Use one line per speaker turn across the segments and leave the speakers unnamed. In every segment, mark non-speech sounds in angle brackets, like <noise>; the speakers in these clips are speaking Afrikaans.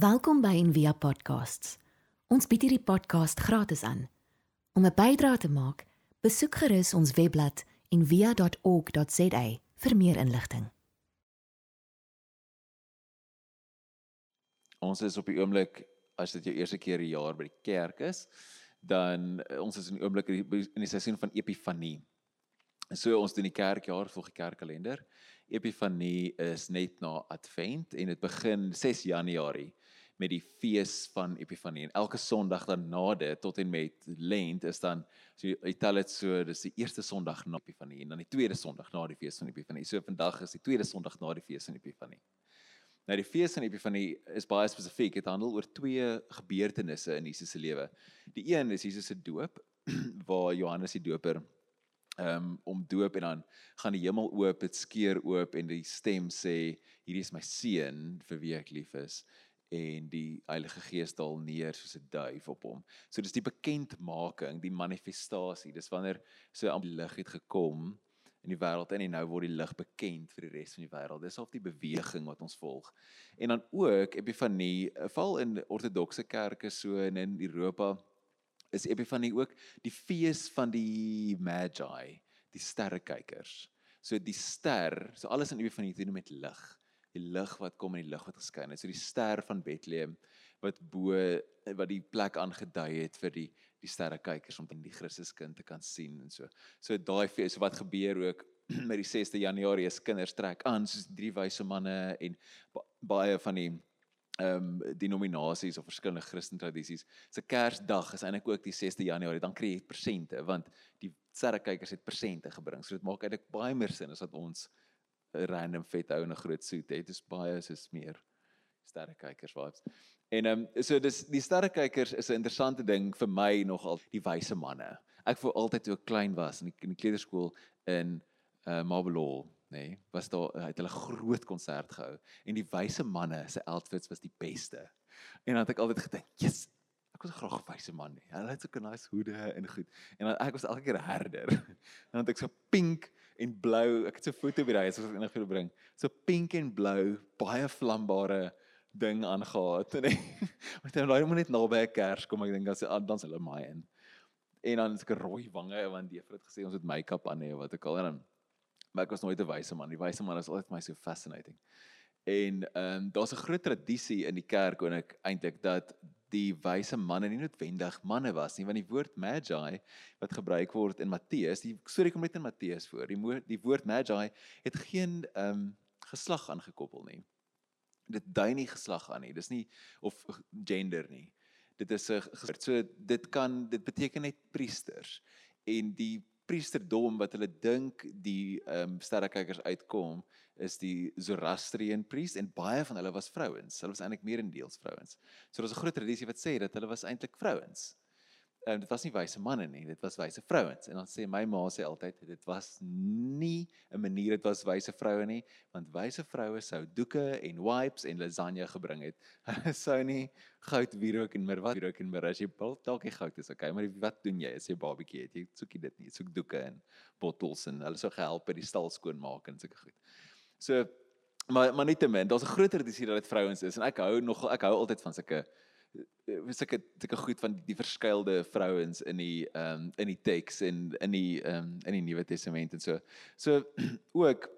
Welkom by Envia Podcasts. Ons bied hierdie podcast gratis aan. Om 'n bydrae te maak, besoek gerus ons webblad en via.org.za vir meer inligting.
Ons is op die oomblik as dit jou eerste keer die jaar by die kerk is, dan eh, ons is in die oomblik in die, seisoen van Epifanie. So ons doen die kerkjaar volgens die kerkkalender. Epifanie is net na Advent en dit begin 6 Januarie met die fees van Epifanie. En elke Sondag daarna dit tot en met Lent is dan so jy tel dit so dis die eerste Sondag na Epifanie en dan die tweede Sondag na die fees van Epifanie. So vandag is die tweede Sondag na die fees van Epifanie. Nou die fees van Epifanie is baie spesifiek. Dit handel oor twee gebeurtenisse in Jesus se lewe. Die een is Jesus se doop <clears throat> waar Johannes die Doper um, om doop en dan gaan die hemel oop, dit skeur oop en die stem sê hierdie is my seun vir wie ek lief is en die Heilige Gees daal neer soos 'n duif op hom. So dis die bekendmaking, die manifestasie. Dis wanneer so die lig het gekom in die wêreld en nou word die lig bekend vir die res van die wêreld. Dis half die beweging wat ons volg. En dan ook Epifanie, val in ortodokse kerke so en in Europa is Epifanie ook die fees van die Magi, die sterrekykers. So die ster, so alles in Epifanie te doen met lig die lig wat kom en die lig wat geskyn het. So die ster van Bethlehem wat bo wat die plek aangedui het vir die die sterrekykers om die Christuskind te kan sien en so. So daai fees wat gebeur ook <clears throat> met die 6de Januarie is kinders trek aan soos drie wyse manne en baie van die ehm um, denominasies of verskillende Christen tradisies. Se Kersdag is eintlik ook die 6de Januarie, dan kry jy persente want die sterrekykers het persente gebring. So dit maak eintlik baie meer sin as wat ons random vet ou in 'n groot soet het. Dit is baie soos meer sterrekykers vibes. En ehm um, so dis die sterrekykers is 'n interessante ding vir my nogal die wyse manne. Ek voel altyd toe ek klein was in die, in die kleuterskool in uh Marble nê, nee, was daar het hulle groot konsert gehou en die wyse manne se outfits was die beste. En dan het ek altyd gedink, "Jesus, ek was graag 'n wyse man nie. Hulle het so 'n nice hoede en goed. En dan ek was elke keer herder. <laughs> dan het ek so pink en blou. Ek het so 'n foto by daai as ek enig vir bring. So pink en blou, baie vlambare ding het. Met dan raai moet net naby 'n kers kom ek dink as dan's hulle my in. En dan ek rooi wange want die juffrou het gesê ons het make-up aan hê wat ek al en dan maar ek was nooit 'n wyse man. Die wyse man is altyd my so fascinating. En ehm um, daar's 'n groot tradisie in die kerk en ek eintlik dat die wyse manne nie noodwendig manne was nie want die woord magi wat gebruik word in Matteus die storie kom net in Matteus voor die woord die woord magi het geen ehm um, geslag aangekoppel nie. Dit dui nie geslag aan nie dis nie of gender nie. Dit is 'n so dit kan dit beteken net priesters. En die priesterdom wat hulle dink die ehm um, sterrekykers uitkom is die Zoroastrian priest en baie van hulle was vrouens. Hulle was eintlik meerendeels vrouens. So daar's 'n groot tradisie wat sê dat hulle was eintlik vrouens um, dit was nie wyse manne nie, dit was wyse vrouens. En dan sê my ma sê altyd dit was nie 'n manier dit was wyse vroue nie, want wyse vroue sou doeke en wipes en lasagne gebring het. <laughs> Hulle sou nie goud wierook en mir wat wierook en mir as jy bil dalk die goud is okay, maar wat doen jy as jy barbecue het? Jy soek dit nie, soek doeke en bottels en hulle sou gehelp by die stal skoon maak en sulke goed. So maar maar nietemin, daar's 'n groter tradisie dat dit vrouens is en ek hou nog ek hou altyd van sulke wys ek het ek goed van die verskeilde vrouens in die ehm um, in die teks en in die ehm um, in die Nuwe Testament en so. So <clears throat> ook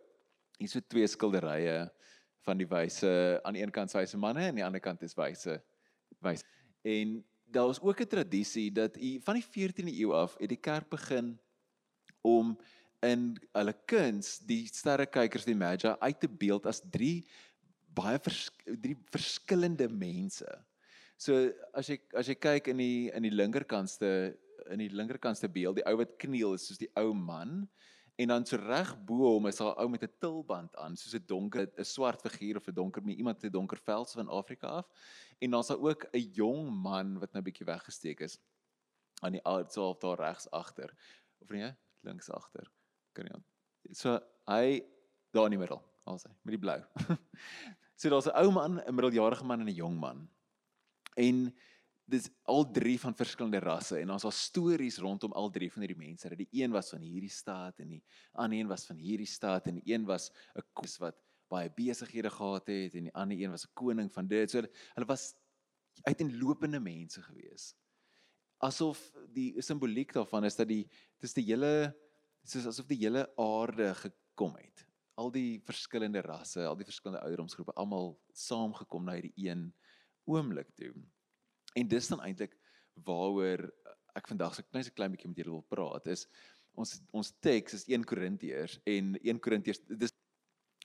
hier so twee skilderye van die wyse aan een kant wyse manne en aan die ander kant is wyse wyse. En daar was ook 'n tradisie dat u van die 14de eeu af het die kerk begin om in hulle kuns die sterrekykers die magi uit te beeld as drie baie vers, drie verskillende mense. So as jy as jy kyk in die in die linkerkantste in die linkerkantste beeld, die ou wat kniel is soos die ou man en dan so reg bo hom is 'n ou met 'n tulband aan, soos 'n donker 'n swart figuur of 'n donker iemand met 'n donker vels van Afrika af. En dan's daar ook 'n jong man wat nou bietjie weggesteek is aan die outsel daar regs agter. Of nee, links agter. Kan jy So hy daar in die middel, alsa, met die blou. <laughs> so daar's 'n ou man, 'n middeljarige man en 'n jong man. En dis al drie van verskillende rasse en ons het stories rondom al drie van hierdie mense. Dat die een was van hierdie staat en die ander een was van hierdie staat en die een was 'n koes wat baie besighede gehad het en die ander een was 'n koning van dit. So hulle was uiteenlopende mense gewees. Asof die simboliek daarvan is dat die dis die hele soos asof die hele aarde gekom het. Al die verskillende rasse, al die verskillende ouderdomsgroepe, almal saamgekom na hierdie een oomblik toe. En dis dan eintlik waaroor ek vandag so net so klein bietjie met julle wil praat is ons ons teks is 1 Korintiërs en 1 Korintiërs dis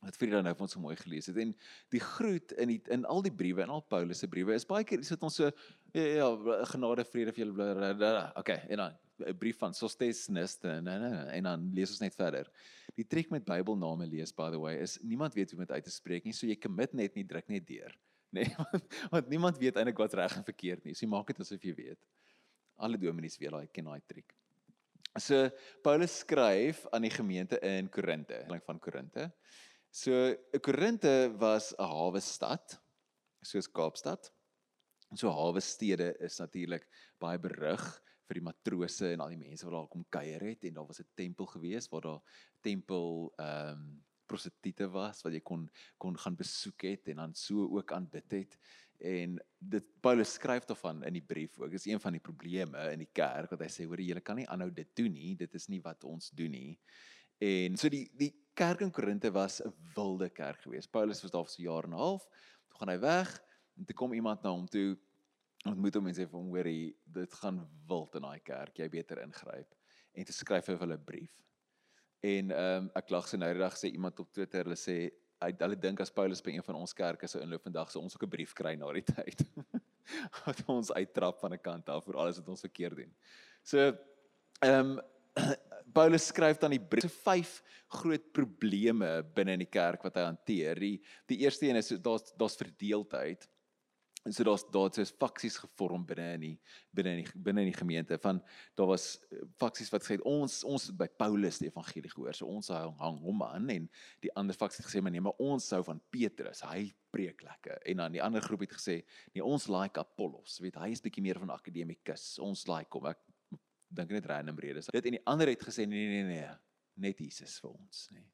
wat Frida nou vir ons so mooi gelees het en die groet in die in al die briewe en al Paulus se briewe is baie keer sit ons so ja, ja genade vrede vir julle okay en dan 'n brief van Sosthenes en en dan lees ons net verder. Die trek met Bybelname lees by the way is niemand weet hoe om dit uit te spreek nie, so jy commit net nie druk net deur. <laughs> Nee, want, want niemand weet eintlik wat reg en verkeerd nie. So jy maak dit asof jy weet. Alle dominees weet daai ken daai triek. So Paulus skryf aan die gemeente in Korinte, lang van Korinte. So Korinte was 'n hawe stad soos Kaapstad. So hawe stede is natuurlik baie berug vir die matrose en al die mense wat daar kom kuier het en daar was 'n tempel gewees waar daar tempel ehm um, prostituie was wat jy kon kon gaan besoek het en dan so ook aanbid het. En dit Paulus skryf daarvan in die brief ook. Is een van die probleme in die kerk wat hy sê hoor julle kan nie aanhou dit doen nie. Dit is nie wat ons doen nie. En so die die kerk in Korinte was 'n wilde kerk geweest. Paulus was daar vir so 'n jaar en 'n half. Toe gaan hy weg en toe kom iemand na hom toe ontmoet hom en sê vir hom hoor dit gaan wild in daai kerk. Jy beter ingryp. En toe skryf hy vir hulle 'n brief en ehm um, ek lag so nou die dag sê iemand op Twitter hulle sê hulle dink as Paulus by een van ons kerke sou inloop vandag sou ons ook 'n brief kry na die <laughs> tyd. wat ons uittrap van 'n kant af vir alles wat ons verkeerd doen. So ehm um, <clears throat> Paulus skryf dan die brief so vyf groot probleme binne in die kerk wat hy hanteer. Die die eerste een is daar's daar's verdeeldheid. En so daar's daar het faksies gevorm binne in die binne in die binne in die gemeente van daar was eh, faksies wat gesê het ons ons het by Paulus die evangelie gehoor. So ons hang, hang hom aan en die ander faksie het gesê maar nee, maar ons hou van Petrus. Hy preek lekker. En dan die ander groep het gesê nee, ons like Apollos. Weet hy is bietjie meer van akademikus. Ons like hom. Ek dink net random redes. Dit en die ander het gesê nee nee nee, net Jesus vir ons, nê. Nee.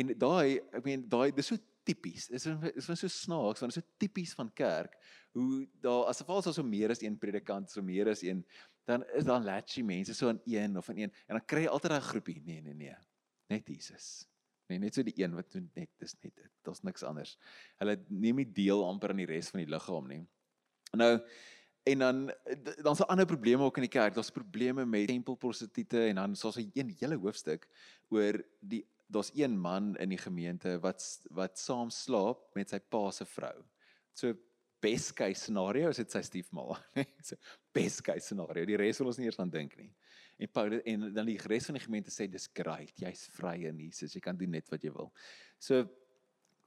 En daai ek meen daai dis so tipies. Dit is is so snaaks want dit is so tipies van kerk hoe daar as geval is so meer as een predikant, so meer as een dan is dan latchy mense so aan een of aan een en dan kry jy altyd 'n groepie. Nee, nee, nee. Net Jesus. Nee, net so die een wat net dis net dit. Daar's niks anders. Hulle neem nie deel amper aan die res van die liggaam nie. Nou en dan dan's daar ander probleme ook in die kerk. Daar's probleme met tempelprostituie en dan soos 'n hele hoofstuk oor die daar's een man in die gemeente wat wat saam slaap met sy pa se vrou. So best case scenario is dit sy stiefma, <laughs> nê? So best case scenario. Die res wil ons nie eers aan dink nie. En Paulus en dan die res van die gemeente sê dis great. Jy's vry in Jesus. Jy kan doen net wat jy wil. So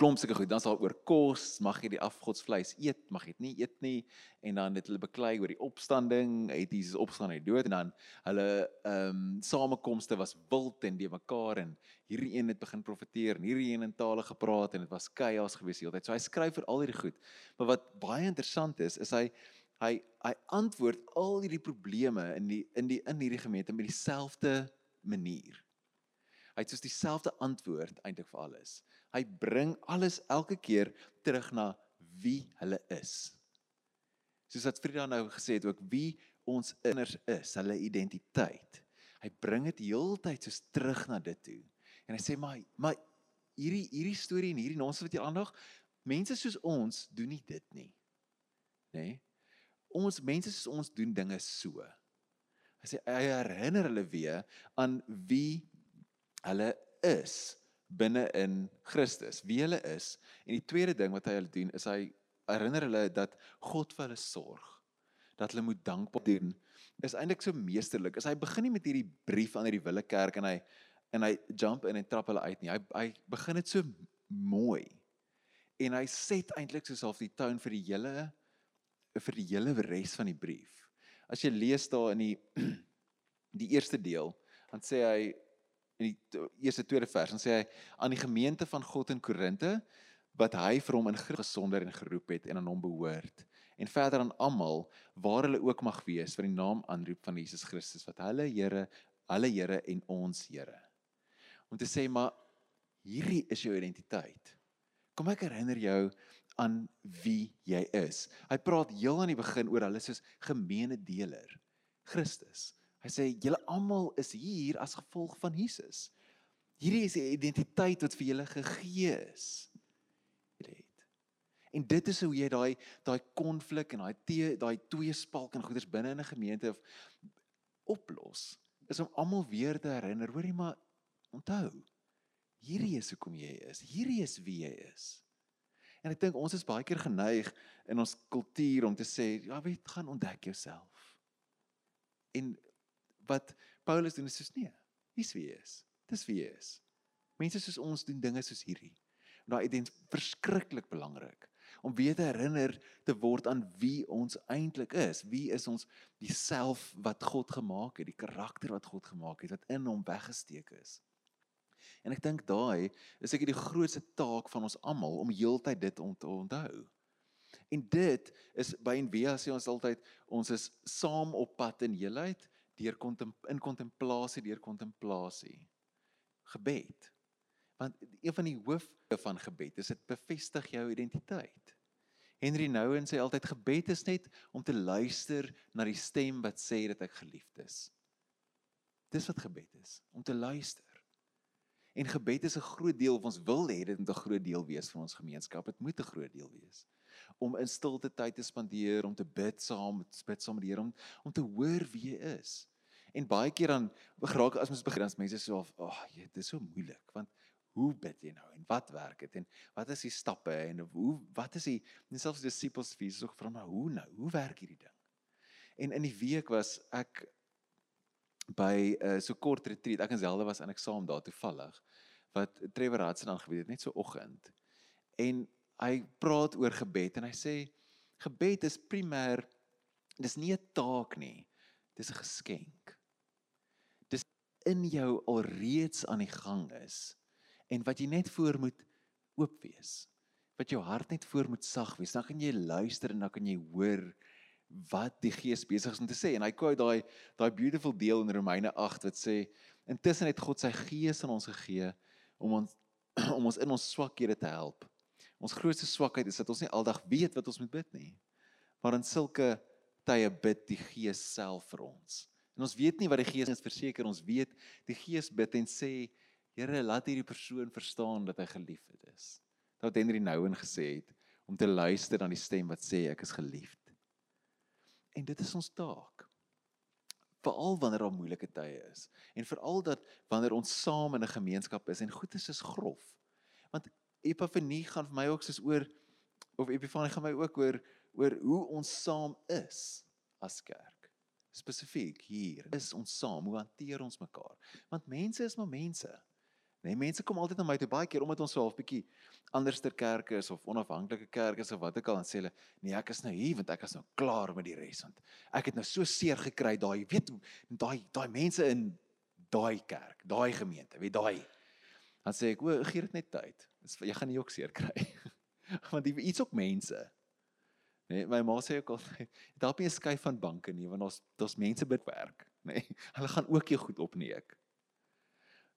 klomp sulke goed. Dan's daar oor kos, mag jy die afgodsvleis eet, mag jy dit nie eet nie. En dan het hulle beklei oor die opstanding, het Jesus opstaan uit die dood en dan hulle ehm um, samekomste was wild en die mekaar en hierdie een het begin profeteer en hierdie een in tale gepraat en dit was chaos gewees die hele tyd. So hy skryf vir al hierdie goed. Maar wat baie interessant is, is hy hy hy antwoord al hierdie probleme in die in die in hierdie gemeente met dieselfde manier. Hy het soos dieselfde antwoord eintlik vir alles. Hy bring alles elke keer terug na wie hulle is. Soos wat Frida nou gesê het ook wie ons inners is, hulle identiteit. Hy bring dit heeltyd soos terug na dit toe. En hy sê maar maar hierdie hierdie storie en hierdie nonsens wat jy aandag, mense soos ons doen nie dit nie. Nê? Nee? Ons mense soos ons doen dinge so. Hy sê hy herinner hulle weer aan wie hulle is binne in Christus, wie hulle is. En die tweede ding wat hy hulle doen is hy herinner hulle dat God vir hulle sorg. Dat hulle moet dankbaar doen. Is eintlik so meesterlik. As hy begin nie met hierdie brief aan hierdie wille kerk en hy en hy jump in en trap hulle uit nie. Hy hy begin dit so mooi. En hy set eintlik soos half die tone vir die hele vir die hele res van die brief. As jy lees daar in die <clears throat> die eerste deel, dan sê hy in die eerste tweede vers dan sê hy aan die gemeente van God in Korinte wat hy vir hom in gesonder en geroep het en aan hom behoort en verder aan almal waar hulle ook mag wees vir die naam aanroep van Jesus Christus wat hulle Here hulle Here en ons Here om te sê maar hierdie is jou identiteit Kom ek herinner jou aan wie jy is. Hy praat heel aan die begin oor hulle soos gemeene deler. Christus. Hy sê julle almal is hier as gevolg van Jesus. Hierdie is die identiteit wat vir julle gegee is. Julle het. En dit is hoe jy daai daai konflik en daai daai twee spalk en goeders binne in 'n gemeente oplos. Is om almal weer te herinner, hoorie maar onthou. Hierdie is hoekom jy is. Hierdie is wie jy is. En ek dink ons is baie keer geneig in ons kultuur om te sê, ja, weet, gaan ontdek jouself. En wat Paulus doen is soos nee, hier's wie jy is. Dis wie jy is. Mense soos ons doen dinge soos hierdie. En daai ident verskriklik belangrik om weer te herinner te word aan wie ons eintlik is. Wie is ons diself wat God gemaak het, die karakter wat God gemaak het wat in hom weggesteek is. En ek dink daai is ek die grootste taak van ons almal om heeltyd dit om te onthou. En dit is by Envia sê ons altyd ons is saam op pad in heelheid deur in kontemplasie deur kontemplasie. Gebed. Want een van die hoofde van gebed is dit bevestig jou identiteit. Henry Nouwen sê altyd gebed is net om te luister na die stem wat sê dat ek geliefd is. Dis wat gebed is, om te luister. En gebed is 'n groot deel of ons wil hê dit moet 'n groot deel wees van ons gemeenskap. Dit moet 'n groot deel wees. Om in stilte tyd te spandeer, om te bid saam, bid saam met die Here om om te hoor wie hy is. En baie keer dan geraak as ons begin as mense so of, "Ag, oh, dit is so moeilik want hoe bid jy nou en wat werk dit en wat is die stappe en hoe wat is die en selfs disippels vies so gevra maar hoe nou? Hoe werk hierdie ding? En in die week was ek by uh, so kort retreat ek en Zelda was aan eksamen daar toevallig wat Trevor Hudson aangebied het net so oggend. En hy praat oor gebed en hy sê gebed is primêr dis nie 'n taak nie dis 'n geskenk in jou alreeds aan die gang is en wat jy net voor moet oop wees. Wat jou hart net voor moet sag wees. Dan kan jy luister en dan kan jy hoor wat die Gees besig is om te sê. En hy quote daai daai beautiful deel in Romeine 8 wat sê intussen het God sy Gees aan ons gegee om ons <clears throat> om ons in ons swakhede te help. Ons grootste swakheid is dat ons nie aldag weet wat ons moet bid nie. Maar in sulke tye bid die Gees self vir ons. En ons weet nie wat die Gees ons verseker ons weet die Gees bid en sê Here, laat hierdie persoon verstaan dat hy geliefd is. Dat wat Henry Nouwen gesê het om te luister na die stem wat sê ek is geliefd. En dit is ons taak. Veral wanneer daar moeilike tye is en veral dat wanneer ons saam in 'n gemeenskap is en goed is is grof. Want Epifanie gaan vir my ook soos oor of Epifanie gaan my ook oor oor hoe ons saam is as kerk. Spesifiek hier is ons saam, hoe hanteer ons mekaar? Want mense is maar mense. Nee, mense kom altyd na my toe baie keer omdat ons so half bietjie anderster kerke is of onafhanklike kerke is of wat ook al en sê hulle nee, ek is nou hier want ek is nou klaar met die res want ek het nou so seer gekry daai weet daai daai mense in daai kerk, daai gemeente, weet daai. Dan sê ek o, gee dit net tyd. Jy gaan nie ook seer kry. <laughs> want jy iets ook mense. Nee, my ma sê ook al <laughs> daar op 'n skuif van banke nie want ons ons mense bid werk, nê. <laughs> Nee, hulle gaan ook jou goed opneek.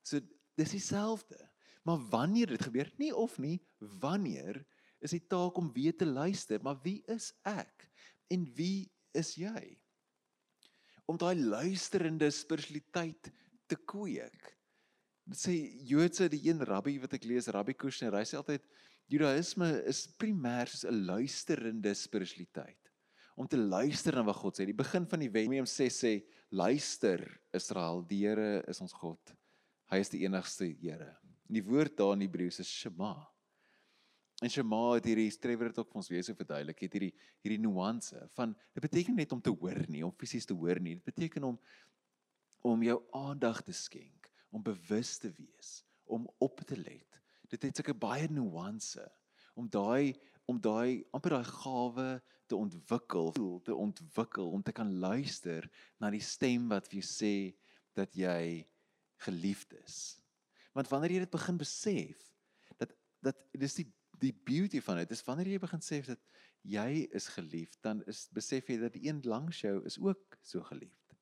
So dis dieselfde. Maar wanneer dit gebeur, nie of nie, wanneer is die taak om weer te luister, maar wie is ek en wie is jy? Om daai luisterende spiritualiteit te kweek. Dit sê Joodse die een rabbi wat ek lees, Rabbi Kushner, hy sê altyd Judaïsme is primêr soos 'n luisterende spiritualiteit. Om te luister na wat God sê. Die begin van die wet, Mem 6 sê, luister Israel, die Here is ons God. Hy is die enigste Here. Die woord daar in Hebreëus is Shema. En Shema het hierdie Trevor het ook vir ons weer so verduidelik, het hierdie hierdie nuance van dit beteken net om te hoor nie, om fisies te hoor nie. Dit beteken om om jou aandag te skenk, om bewus te wees, om op te let. Dit het sulke baie nuance om daai om daai amper daai gawe te ontwikkel, te ontwikkel om te kan luister na die stem wat vir jou sê dat jy geliefd is. Want wanneer jy dit begin besef dat dat dis die die beauty van dit is wanneer jy begin sê dat jy is geliefd, dan is besef jy dat die een langs jou is ook so geliefd.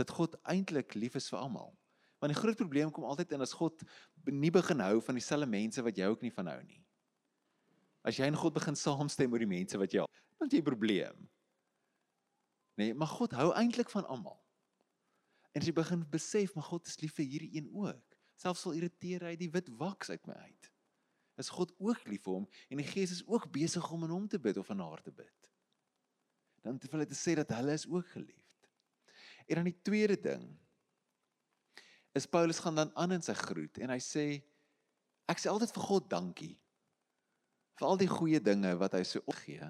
Dat God eintlik lief is vir almal. Want die groot probleem kom altyd in as God nie begin hou van dieselfde mense wat jy ook nie van hou nie. As jy en God begin saamstem oor die mense wat jy, dan het jy 'n probleem. Nee, maar God hou eintlik van almal. En as jy begin besef, maar God is lief vir hierdie een ook. Selfs al irriteer hy die wit waks uit my uit. Is God ook lief vir hom en die Gees is ook besig om aan hom te bid of aan haar te bid. Dan het hulle te sê dat hulle is ook geliefd. En dan die tweede ding is Paulus gaan dan aan in sy groet en hy sê ek sê altyd vir God dankie vir al die goeie dinge wat hy so opgee.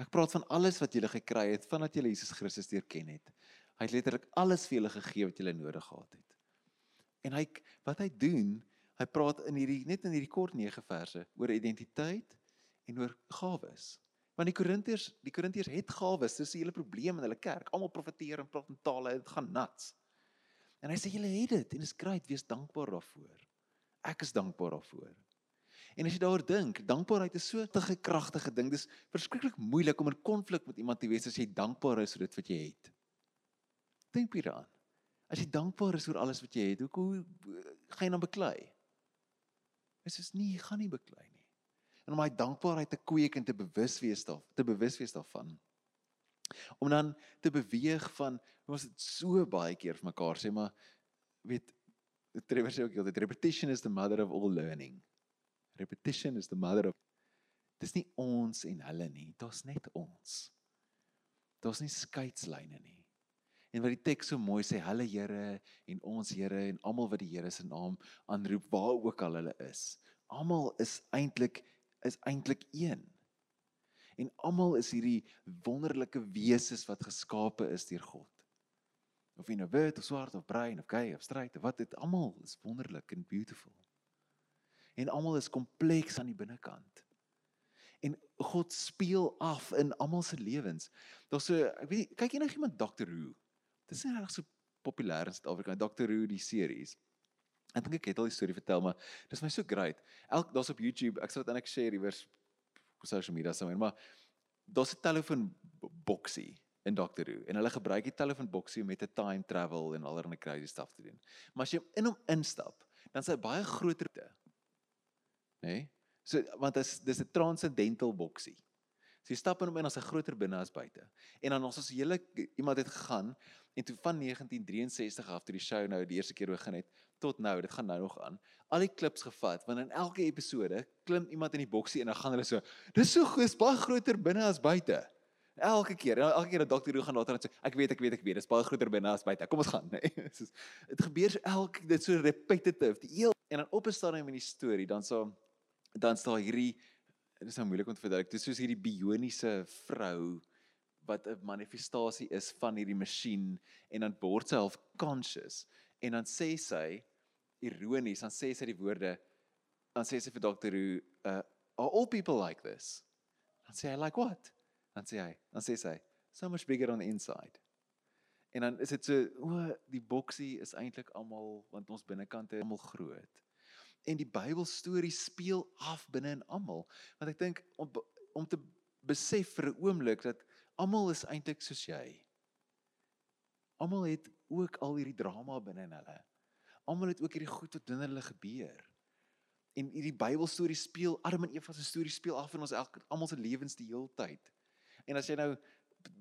Ek praat van alles wat jy gekry het vandat jy Jesus Christus leer ken het. Hy het letterlik alles vir julle gegee wat julle nodig gehad het. En hy wat hy doen, hy praat in hierdie net in hierdie kort 9 verse oor identiteit en oor gawes. Want die Korintiërs, die Korintiërs het gawes, dis 'n hele probleem in hulle kerk. Almal profeteer en praat in tale, dit gaan nuts. En hy sê julle het dit en dit is great, wees dankbaar daarvoor. Ek is dankbaar daarvoor. En as jy daaroor dink, dankbaarheid is so 'n kragtige ding. Dis verskriklik moeilik om in konflik met iemand te wees as jy dankbaar is vir dit wat jy het. Dink hieraan. As jy dankbaar is oor alles wat jy het, hoe hoe gaan jy dan beklei? Dit is nie gaan nie beklei nie. En om daai dankbaarheid te kweek en te bewus wees daar, te bewus wees daarvan om dan te beweeg van ons het so baie keer vir mekaar sê maar weet Trevor sê ook altyd repetition is the mother of all learning. Repetition is the mother of Dis nie ons en hulle nie, dit's net ons. Daar's nie skeidslyne nie. En wat die teks so mooi sê, hulle Here en ons Here en almal wat die Here se naam aanroep waar ook al hulle is. Almal is eintlik is eintlik een en almal is hierdie wonderlike wesens wat geskape is deur God. Of jy nou wit of swart of bruin of gay of straight of wat dit almal is wonderlik en beautiful. En almal is kompleks aan die binnekant. En God speel af in almal se lewens. Daar's so ek weet kyk enigiemand Doctor Who. Dit is regtig so populêr in Suid-Afrika, Doctor Who die series. Ek dink ek het al die storie vertel, maar dis my so great. Elk daar's op YouTube, ek sal dit eintlik share iewers op social media sommer, maar daar's 'n telefoon boksie in Doctor Who en hulle gebruik die telefoon boksie om met 'n time travel en allerlei crazy stuff te doen. Maar as jy in hom instap, dan sê hy baie groter te. Né? Nee? So want dit is dis 'n transcendental boksie. So jy stap in hom en ons is groter binne as buite. En dan ons as hele iemand het gegaan en toe van 1963 af toe die show nou die eerste keer begin het tot nou, dit gaan nou nog aan. Al die klips gevat want in elke episode klim iemand in die boksie en dan gaan hulle so, dis so goed, baie groter binne as buite. Elke keer, elke keer 'n dokter hoe gaan later net sê, ek weet, ek weet, ek weet, dis baie groter binne as buite. Kom ons gaan, <laughs> nee. Dit gebeur so elke dit so repetitive. Die heel en dan op 'n stadium in die storie dan so dan staan hierdie dit is nou moeilik om te verduidelik. Dit is soos hierdie bioniese vrou wat 'n manifestasie is van hierdie masjien en dan word sy half conscious en dan sê sy ironies dan sê sy die woorde dan sê sy vir dokter hoe uh, are all people like this? Dan sê hy like what? Dan sê hy dan sê sy so much bigger on the inside. En dan is dit so o die boksie is eintlik almal want ons binnekant is almal groot en die Bybelstorie speel af binne in almal want ek dink om om te besef vir 'n oomblik dat almal is eintlik soos jy almal het ook al hierdie drama binne in hulle almal het ook hierdie goed wat binne hulle gebeur. En hierdie Bybelstorie speel Adam en Eva se storie speel af in ons elke almal se lewens die heeltyd. En as jy nou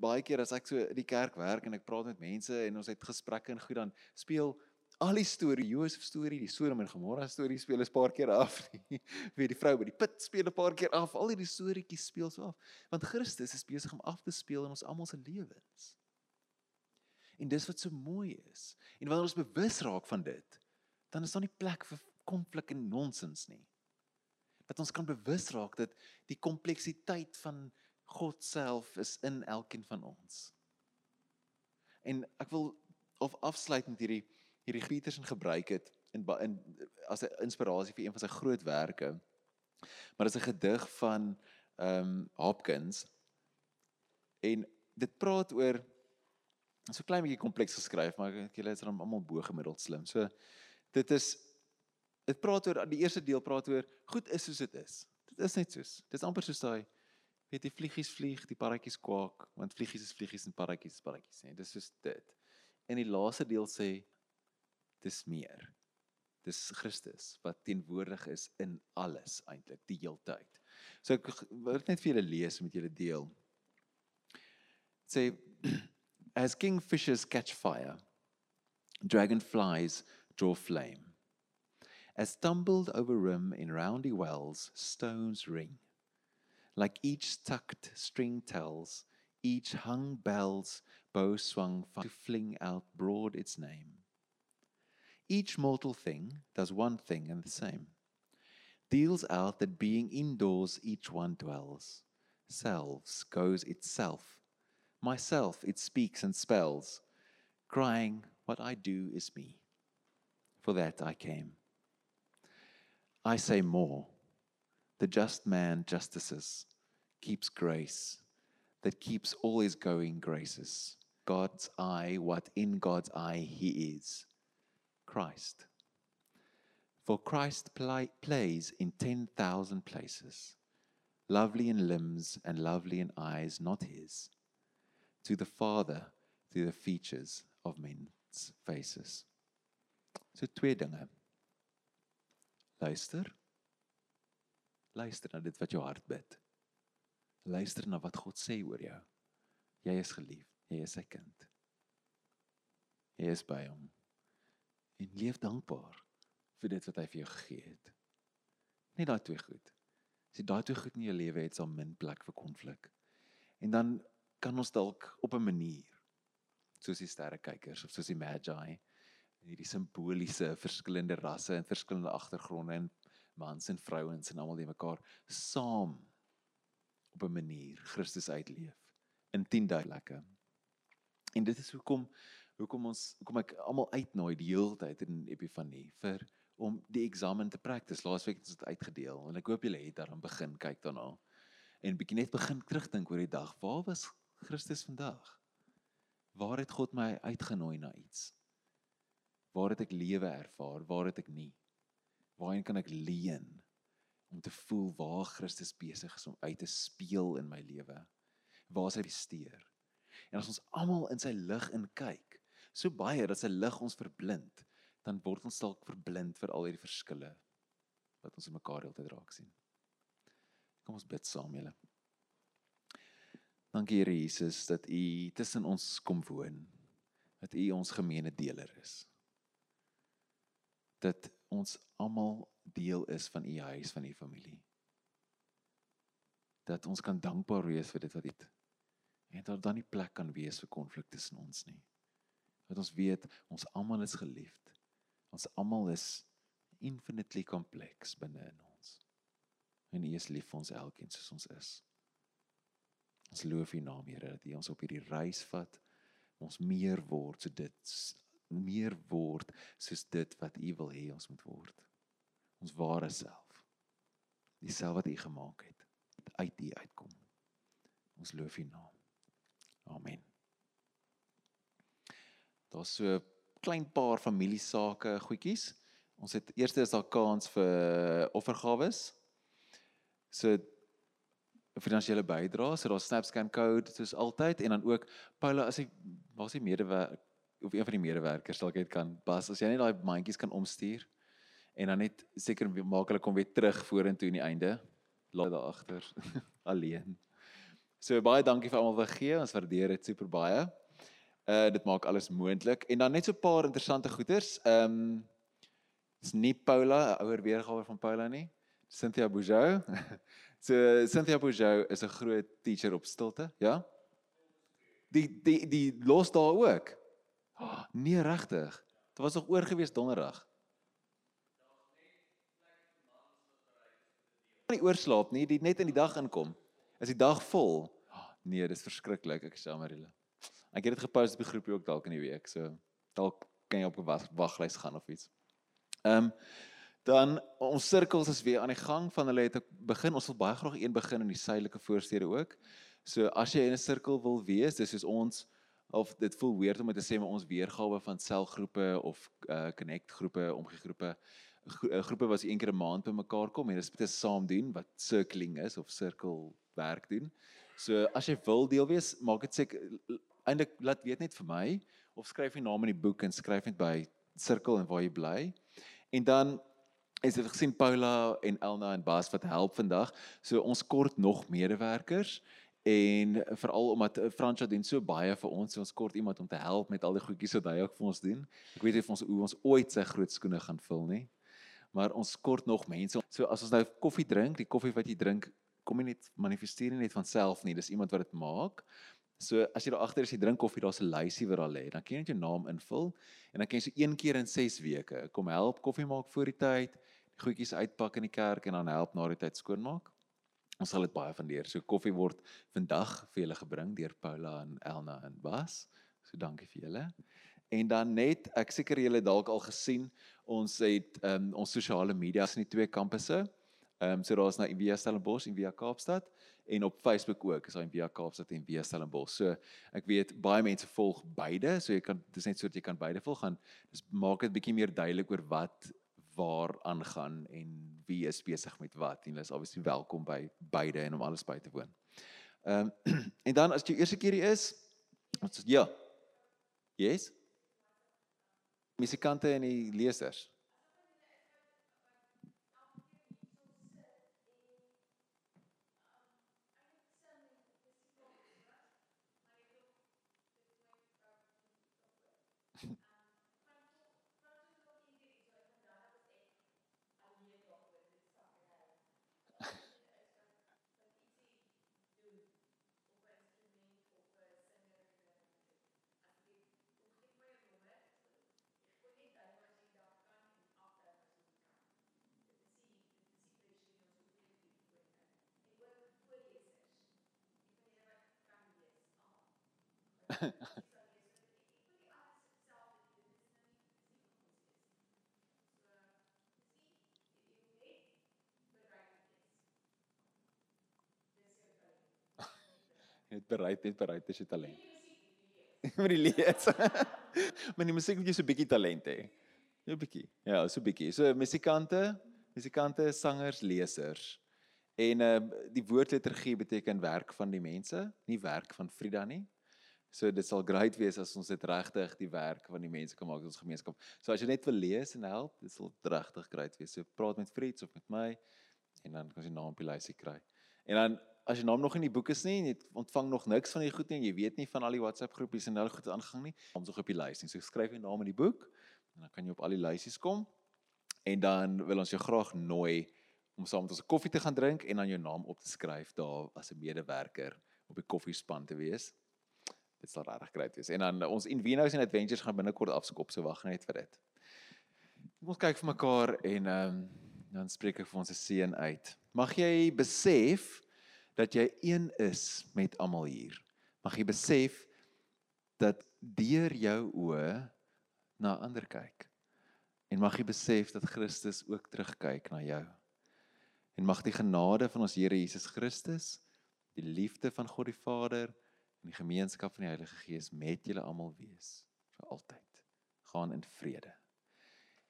baie keer as ek so in die kerk werk en ek praat met mense en ons het gesprekke en goed dan speel al die storie, Josef storie, die Sodom en Gomorra storie speel 'n paar keer af. <laughs> Wie die vrou by die put speel 'n paar keer af. Al hierdie storieetjies speel so af. Want Christus is besig om af te speel in ons almal se lewens. En dis wat so mooi is. En wanneer ons bewus raak van dit, dan is daar nie plek vir konflik en nonsens nie. Dat ons kan bewus raak dat die kompleksiteit van God self is in elkeen van ons. En ek wil of afsluit met hierdie hierdie Petersen gebruik het in, in as 'n inspirasie vir een van sy groot werke. Maar dit is 'n gedig van ehm um, Hopkins en dit praat oor so klein bietjie kompleks geskryf, maar ek julle is almal bo gemiddeld slim. So dit is dit praat oor die eerste deel praat oor goed is soos dit is. Dit is net soos. Dit is amper soos daai weet die vliegies vlieg, die parretjies kwak, want vliegies is vliegies en parretjies is parretjies, nee, dis soos dit. En die laaste deel sê dis meer. Dis Christus wat teenwoordig is in alles eintlik die heeltyd. So ek wil net vir julle lees met julle deel. Sê <clears throat> as kingfishers catch fire dragonflies draw flame as tumbled over rim in roundy wells stones ring like each tucked string tells each hung bell's bow swung to fling out broad its name each mortal thing does one thing and the same. Deals out that being indoors each one dwells. Selves goes itself. Myself it speaks and spells. Crying what i do is me. For that i came. I say more. The just man justices keeps grace that keeps all his going graces. God's eye what in god's eye he is christ for Christ pl- plays in 10,000 places, lovely in limbs and lovely in eyes not his, to the Father through the features of men's faces. So twee dinge. Luister. Luister na dit wat jou hart bid. Luister na wat God sê oor jou. Jy is geliefd, jy is sy kind. Jy is by hom. En leef dankbaar vir dit wat hy vir jou gegee het. Net daai twee goed. As jy daai twee goed in jou lewe het, sal min plek vir konflik. En dan kan ons dalk op 'n manier soos die sterrekykers of soos die magi hierdie simboliese verskillende rasse en verskillende agtergronde en mans en vrouens en almal die mekaar saam op 'n manier Christus uitleef in 10 duidelikke. En dit is hoekom hoekom ons hoekom ek almal uitnooi die hele tyd in Epifanie vir om die eksamen te practice. Laasweek het ons dit uitgedeel en ek hoop julle het daaraan begin kyk daarna. En bietjie net begin terugdink oor die dag. Waar was Christus vandag? Waar het God my uitgenooi na iets? Waar het ek lewe ervaar? Waar het ek nie? Waarheen kan ek leen om te voel waar Christus besig is om uit te speel in my lewe? Waar is hy bestuur? En as ons almal in sy lig in kyk, so baie dat sy lig ons verblind, dan word ons dalk verblind vir al hierdie verskille wat ons in mekaar heeltyd raak sien. Kom ons bid saam julle. Dankie Here Jesus dat U tussen ons kom woon. Dat U ons gemeene deler is. Dat ons almal deel is van U huis, van U familie. Dat ons kan dankbaar wees vir dit wat U het. En dat dan nie plek kan wees vir konflik tussen ons nie. Dat ons weet ons almal is geliefd Ons almal is infinitely complex binne in ons. En U is lief vir ons elkeen soos ons is. Ons loof U naam, Here, dat U ons op hierdie reis vat, ons meer word so dit meer word soos dit wat U wil hê ons moet word. Ons ware self. Dieselfde wat U gemaak het, uit U uitkom. Ons loof U naam. Amen. Daar's so klein paar familiesake goedjies. Ons het eerste is daar kans vir offergawes. So finansiële bydrae, so daar SnapScan code soos altyd en dan ook Paula as ek waar's die medewerker of een van die medewerkers dalk net kan pas as jy net daai mandjies kan omstuur en dan net seker maak hulle kom weer terug vorentoe in die einde laat daar agter <laughs> alleen. So baie dankie vir almal wat gee. Ons waardeer dit super baie. Uh dit maak alles moontlik en dan net so 'n paar interessante goeters. Ehm um, is nie Paula, 'n ouer weergawe van Paula nie. Cynthia Boujou. <laughs> so Cynthia Boujou is 'n groot teacher op stilte, ja? Die die die los daar ook. Oh, nee regtig. Dit was nog oor gewees donderdag. nie oorslaap nie, die net in die dag inkom. Is die dag vol? Oh, nee, dis verskriklik. Ek is jammer julle. Ek het dit gepost op die groepie ook dalk in die week. So dalk kan jy op 'n waglys gaan of iets. Ehm um, dan ons sirkels is weer aan die gang van hulle het begin. Ons wil baie graag een begin in die suidelike voorstede ook. So as jy in 'n sirkel wil wees, dis soos ons of dit voel weird om te sê maar ons weergawe van selgroepe of uh connect groepe, omgee groepe eh, wat een keer 'n maand bymekaar kom en dit is baie saam doen wat circling is of sirkel werk doen. So as jy wil deel wees, maak dit seker eintlik laat weet net vir my of skryf jy naam in die boek en skryf net by sirkel en waar jy bly. En dan is dit gesien Paula en Elna en Bas wat help vandag. So ons kort nog medewerkers en veral omdat Fransja doen so baie vir ons, so ons kort iemand om te help met al die goedjies wat hy ook vir ons doen. Ek weet nie of ons hoe ons ooit sy groot skoene gaan vul nie. Maar ons kort nog mense. So as ons nou koffie drink, die koffie wat jy drink, kom nie net manifesteer nie net van self nie. Dis iemand wat dit maak. So as jy daar agter is, jy drink koffie, daar's 'n lysie wat daar lê. Dan kan jy net jou naam invul en dan kan jy so een keer in 6 weke kom help koffie maak voor die tyd, die goedjies uitpak in die kerk en dan help na die tyd skoonmaak. Ons sal dit baie van leer. So koffie word vandag vir julle gebring deur Paula en Elna en Bas. So dankie vir julle. En dan net ek seker julle dalk al gesien, ons het um, ons sosiale media in die twee kampusse. Ehm um, so daar's nou Via Stellenbosch en Via Kaapstad en op Facebook ook is daar Via Kaapstad en Via Stellenbosch. So ek weet baie mense volg beide, so jy kan dis net so dat jy kan beide volg gaan. Dis maak dit bietjie meer duidelik oor wat waar aangaan en wie is besig met wat en hulle is obviously welkom by beide en om alles by te woon. Ehm um, <clears throat> en dan as jy eerste keer hier is, ons ja. Yes. Musikante en die lesers. Net bereid net bereid is jy talent. <laughs> Met die lees. <laughs> Maar die musiek moet jy so 'n bietjie talent hê. So 'n bietjie. Ja, so 'n bietjie. So musikante, musikante, sangers, lesers. En uh die woord liturgie beteken werk van die mense, nie werk van Frida nie. So dit sal great wees as ons dit regtig die werk van die mense kan maak in ons gemeenskap. So as jy net wil lees en help, dit sal regtig great wees. So praat met Fritz of met my en dan kan jy naam op die lysie kry. En dan as jy naam nog in die boek is nie, jy ontvang nog niks van die goed nie, jy weet nie van al die WhatsApp groepies en die goed aangaan nie, kom tog op die lys. So skryf jou naam in die boek en dan kan jy op al die lysies kom. En dan wil ons jou graag nooi om saam met ons 'n koffie te gaan drink en dan jou naam op te skryf daar as 'n medewerker op die koffiespan te wees. Dit sal regtig great wees. En dan ons Invenos en Adventures gaan binnekort afskop, so wag net vir dit. Ons kyk vir mekaar en ehm um, dan spreek ek vir ons se seën uit. Mag jy besef dat jy een is met almal hier. Mag jy besef dat deur jou oë na ander kyk. En mag jy besef dat Christus ook terugkyk na jou. En mag die genade van ons Here Jesus Christus, die liefde van God die Vader en die gemeenskap van die Heilige Gees met julle almal wees vir altyd. Gaan in vrede.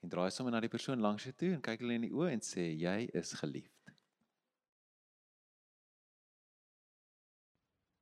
En draai sommer na die persoon langs jou toe en kyk hulle in die oë en sê jy is geliefd.